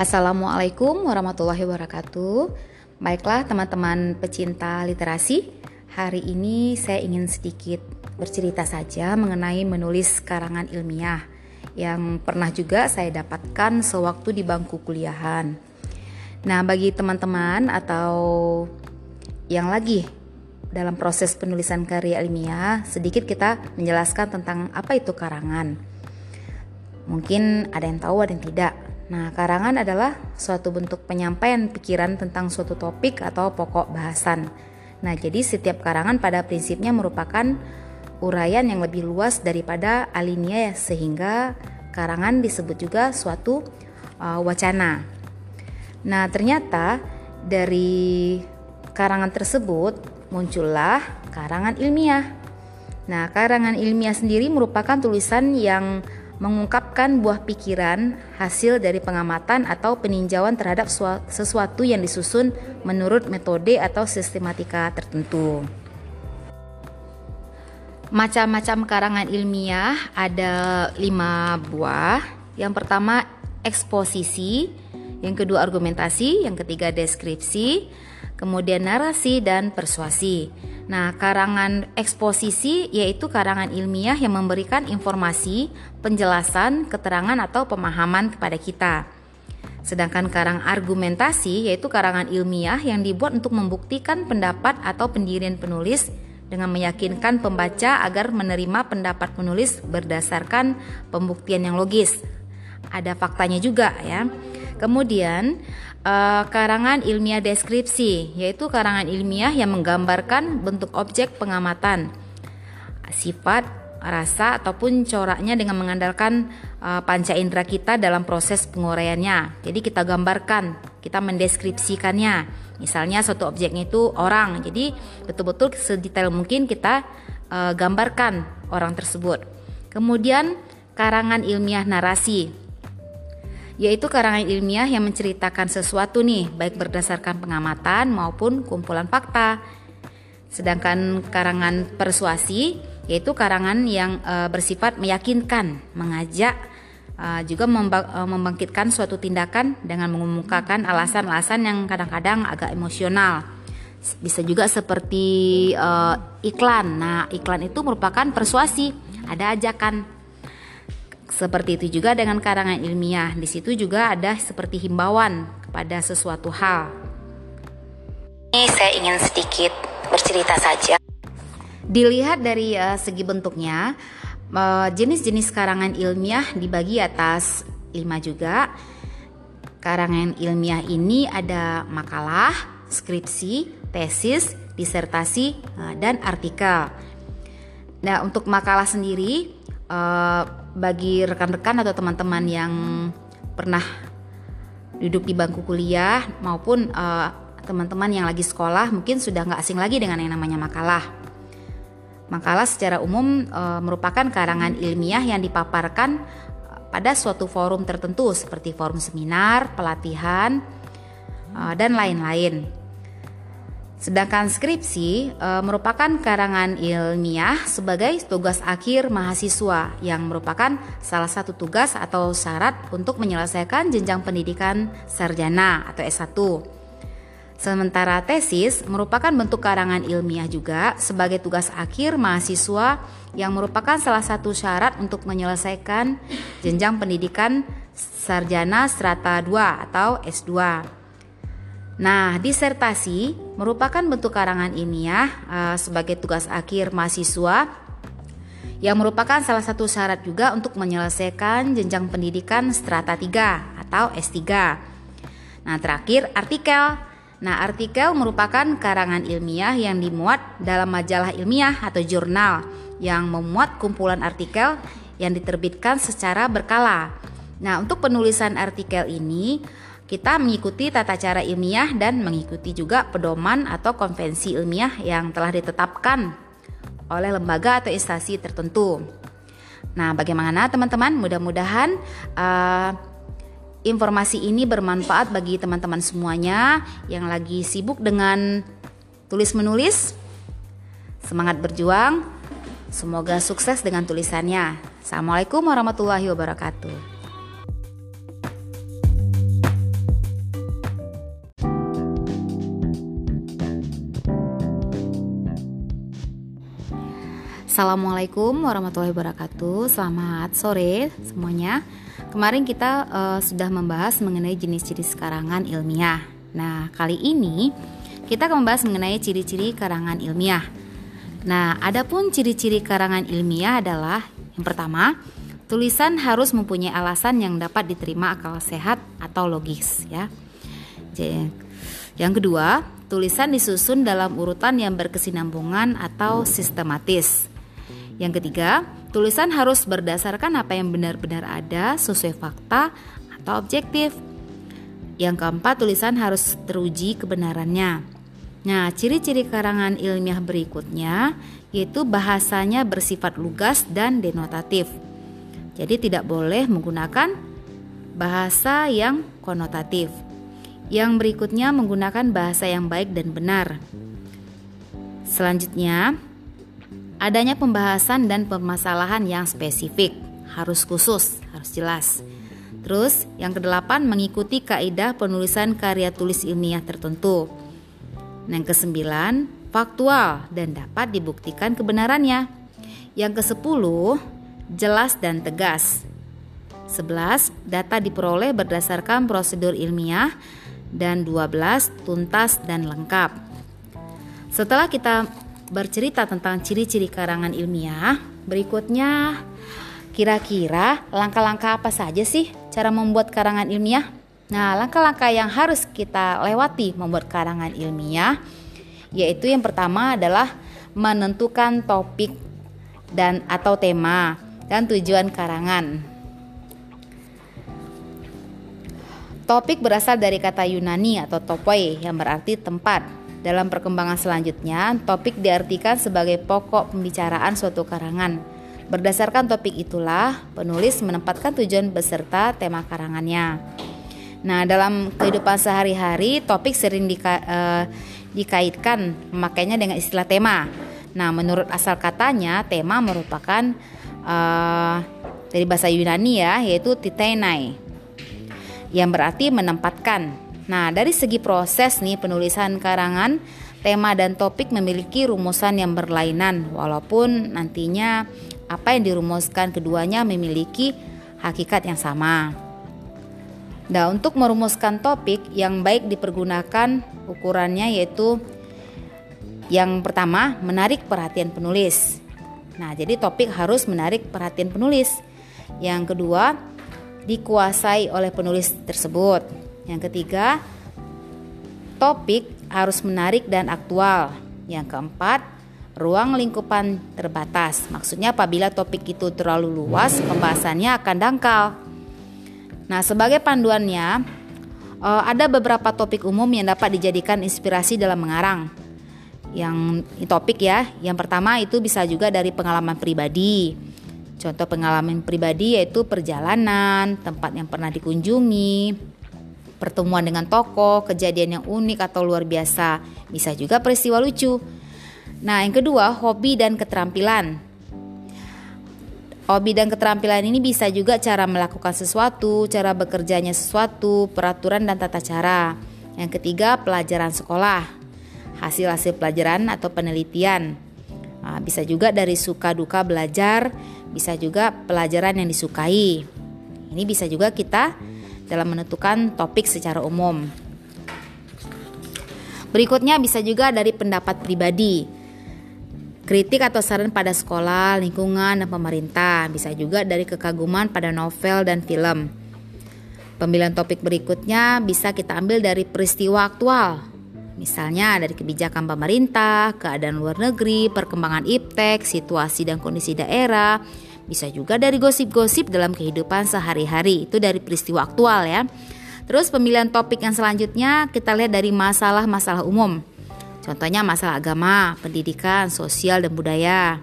Assalamualaikum warahmatullahi wabarakatuh. Baiklah teman-teman pecinta literasi, hari ini saya ingin sedikit bercerita saja mengenai menulis karangan ilmiah yang pernah juga saya dapatkan sewaktu di bangku kuliahan. Nah, bagi teman-teman atau yang lagi dalam proses penulisan karya ilmiah, sedikit kita menjelaskan tentang apa itu karangan. Mungkin ada yang tahu, ada yang tidak. Nah, karangan adalah suatu bentuk penyampaian pikiran tentang suatu topik atau pokok bahasan. Nah, jadi setiap karangan pada prinsipnya merupakan uraian yang lebih luas daripada alinea sehingga karangan disebut juga suatu uh, wacana. Nah, ternyata dari karangan tersebut muncullah karangan ilmiah. Nah, karangan ilmiah sendiri merupakan tulisan yang mengungkapkan buah pikiran hasil dari pengamatan atau peninjauan terhadap sesuatu yang disusun menurut metode atau sistematika tertentu. Macam-macam karangan ilmiah ada lima buah. Yang pertama eksposisi, yang kedua argumentasi, yang ketiga deskripsi, kemudian narasi dan persuasi. Nah, karangan eksposisi yaitu karangan ilmiah yang memberikan informasi, penjelasan, keterangan atau pemahaman kepada kita. Sedangkan karang argumentasi yaitu karangan ilmiah yang dibuat untuk membuktikan pendapat atau pendirian penulis dengan meyakinkan pembaca agar menerima pendapat penulis berdasarkan pembuktian yang logis. Ada faktanya juga ya. Kemudian uh, karangan ilmiah deskripsi, yaitu karangan ilmiah yang menggambarkan bentuk objek pengamatan, sifat, rasa ataupun coraknya dengan mengandalkan uh, panca indera kita dalam proses penguraiannya. Jadi kita gambarkan, kita mendeskripsikannya. Misalnya suatu objeknya itu orang, jadi betul-betul sedetail mungkin kita uh, gambarkan orang tersebut. Kemudian karangan ilmiah narasi yaitu karangan ilmiah yang menceritakan sesuatu nih, baik berdasarkan pengamatan maupun kumpulan fakta. Sedangkan karangan persuasi yaitu karangan yang e, bersifat meyakinkan, mengajak e, juga e, membangkitkan suatu tindakan dengan mengemukakan alasan-alasan yang kadang-kadang agak emosional. Bisa juga seperti e, iklan. Nah, iklan itu merupakan persuasi, ada ajakan seperti itu juga dengan karangan ilmiah. Di situ juga ada seperti himbauan kepada sesuatu hal. Ini saya ingin sedikit bercerita saja. Dilihat dari uh, segi bentuknya, uh, jenis-jenis karangan ilmiah dibagi atas lima juga. Karangan ilmiah ini ada makalah, skripsi, tesis, disertasi, uh, dan artikel. Nah, untuk makalah sendiri uh, bagi rekan-rekan atau teman-teman yang pernah duduk di bangku kuliah maupun eh, teman-teman yang lagi sekolah mungkin sudah nggak asing lagi dengan yang namanya makalah. Makalah secara umum uh, merupakan karangan ilmiah yang dipaparkan pada suatu forum tertentu seperti forum seminar, pelatihan, uh, dan lain-lain. Sedangkan skripsi e, merupakan karangan ilmiah sebagai tugas akhir mahasiswa yang merupakan salah satu tugas atau syarat untuk menyelesaikan jenjang pendidikan sarjana atau S1. Sementara tesis merupakan bentuk karangan ilmiah juga sebagai tugas akhir mahasiswa yang merupakan salah satu syarat untuk menyelesaikan jenjang pendidikan sarjana strata 2 atau S2. Nah, disertasi merupakan bentuk karangan ilmiah uh, sebagai tugas akhir mahasiswa yang merupakan salah satu syarat juga untuk menyelesaikan jenjang pendidikan strata 3 atau S3. Nah, terakhir artikel. Nah, artikel merupakan karangan ilmiah yang dimuat dalam majalah ilmiah atau jurnal yang memuat kumpulan artikel yang diterbitkan secara berkala. Nah, untuk penulisan artikel ini kita mengikuti tata cara ilmiah dan mengikuti juga pedoman atau konvensi ilmiah yang telah ditetapkan oleh lembaga atau instansi tertentu. Nah, bagaimana teman-teman? Mudah-mudahan uh, informasi ini bermanfaat bagi teman-teman semuanya yang lagi sibuk dengan tulis-menulis. Semangat berjuang. Semoga sukses dengan tulisannya. Assalamualaikum warahmatullahi wabarakatuh. Assalamualaikum warahmatullahi wabarakatuh. Selamat sore semuanya. Kemarin kita uh, sudah membahas mengenai jenis-jenis karangan ilmiah. Nah, kali ini kita akan membahas mengenai ciri-ciri karangan ilmiah. Nah, adapun ciri-ciri karangan ilmiah adalah yang pertama, tulisan harus mempunyai alasan yang dapat diterima akal sehat atau logis ya. Yang kedua, tulisan disusun dalam urutan yang berkesinambungan atau sistematis. Yang ketiga, tulisan harus berdasarkan apa yang benar-benar ada sesuai fakta atau objektif. Yang keempat, tulisan harus teruji kebenarannya. Nah, ciri-ciri karangan ilmiah berikutnya yaitu bahasanya bersifat lugas dan denotatif. Jadi tidak boleh menggunakan bahasa yang konotatif. Yang berikutnya menggunakan bahasa yang baik dan benar. Selanjutnya, Adanya pembahasan dan permasalahan yang spesifik, harus khusus, harus jelas. Terus, yang kedelapan mengikuti kaidah penulisan karya tulis ilmiah tertentu. Yang kesembilan, faktual dan dapat dibuktikan kebenarannya. Yang kesepuluh, jelas dan tegas. Sebelas, data diperoleh berdasarkan prosedur ilmiah dan dua belas tuntas dan lengkap. Setelah kita bercerita tentang ciri-ciri karangan ilmiah, berikutnya kira-kira langkah-langkah apa saja sih cara membuat karangan ilmiah? Nah, langkah-langkah yang harus kita lewati membuat karangan ilmiah yaitu yang pertama adalah menentukan topik dan atau tema dan tujuan karangan. Topik berasal dari kata Yunani atau topoi yang berarti tempat dalam perkembangan selanjutnya, topik diartikan sebagai pokok pembicaraan suatu karangan. Berdasarkan topik itulah, penulis menempatkan tujuan beserta tema karangannya. Nah, dalam kehidupan sehari-hari, topik sering dika, uh, dikaitkan memakainya dengan istilah tema. Nah, menurut asal katanya, tema merupakan uh, dari bahasa Yunani ya, yaitu titenai, yang berarti menempatkan Nah, dari segi proses nih penulisan karangan, tema dan topik memiliki rumusan yang berlainan walaupun nantinya apa yang dirumuskan keduanya memiliki hakikat yang sama. Nah, untuk merumuskan topik yang baik dipergunakan ukurannya yaitu yang pertama, menarik perhatian penulis. Nah, jadi topik harus menarik perhatian penulis. Yang kedua, dikuasai oleh penulis tersebut. Yang ketiga, topik harus menarik dan aktual. Yang keempat, ruang lingkupan terbatas. Maksudnya apabila topik itu terlalu luas, pembahasannya akan dangkal. Nah, sebagai panduannya, eh, ada beberapa topik umum yang dapat dijadikan inspirasi dalam mengarang. Yang topik ya, yang pertama itu bisa juga dari pengalaman pribadi. Contoh pengalaman pribadi yaitu perjalanan, tempat yang pernah dikunjungi, pertemuan dengan tokoh, kejadian yang unik atau luar biasa, bisa juga peristiwa lucu. Nah, yang kedua, hobi dan keterampilan. Hobi dan keterampilan ini bisa juga cara melakukan sesuatu, cara bekerjanya sesuatu, peraturan dan tata cara. Yang ketiga, pelajaran sekolah, hasil-hasil pelajaran atau penelitian. Nah, bisa juga dari suka duka belajar, bisa juga pelajaran yang disukai. Ini bisa juga kita dalam menentukan topik secara umum. Berikutnya bisa juga dari pendapat pribadi. Kritik atau saran pada sekolah, lingkungan, dan pemerintah. Bisa juga dari kekaguman pada novel dan film. Pemilihan topik berikutnya bisa kita ambil dari peristiwa aktual. Misalnya dari kebijakan pemerintah, keadaan luar negeri, perkembangan iptek, situasi dan kondisi daerah, bisa juga dari gosip-gosip dalam kehidupan sehari-hari. Itu dari peristiwa aktual ya. Terus pemilihan topik yang selanjutnya kita lihat dari masalah-masalah umum. Contohnya masalah agama, pendidikan, sosial dan budaya.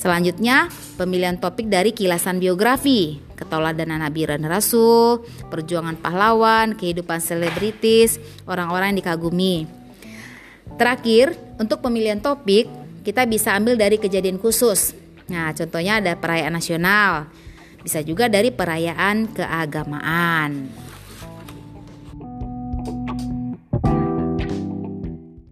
Selanjutnya, pemilihan topik dari kilasan biografi, keteladanan Nabi dan Rasul, perjuangan pahlawan, kehidupan selebritis, orang-orang yang dikagumi. Terakhir, untuk pemilihan topik, kita bisa ambil dari kejadian khusus. Nah, contohnya ada perayaan nasional, bisa juga dari perayaan keagamaan.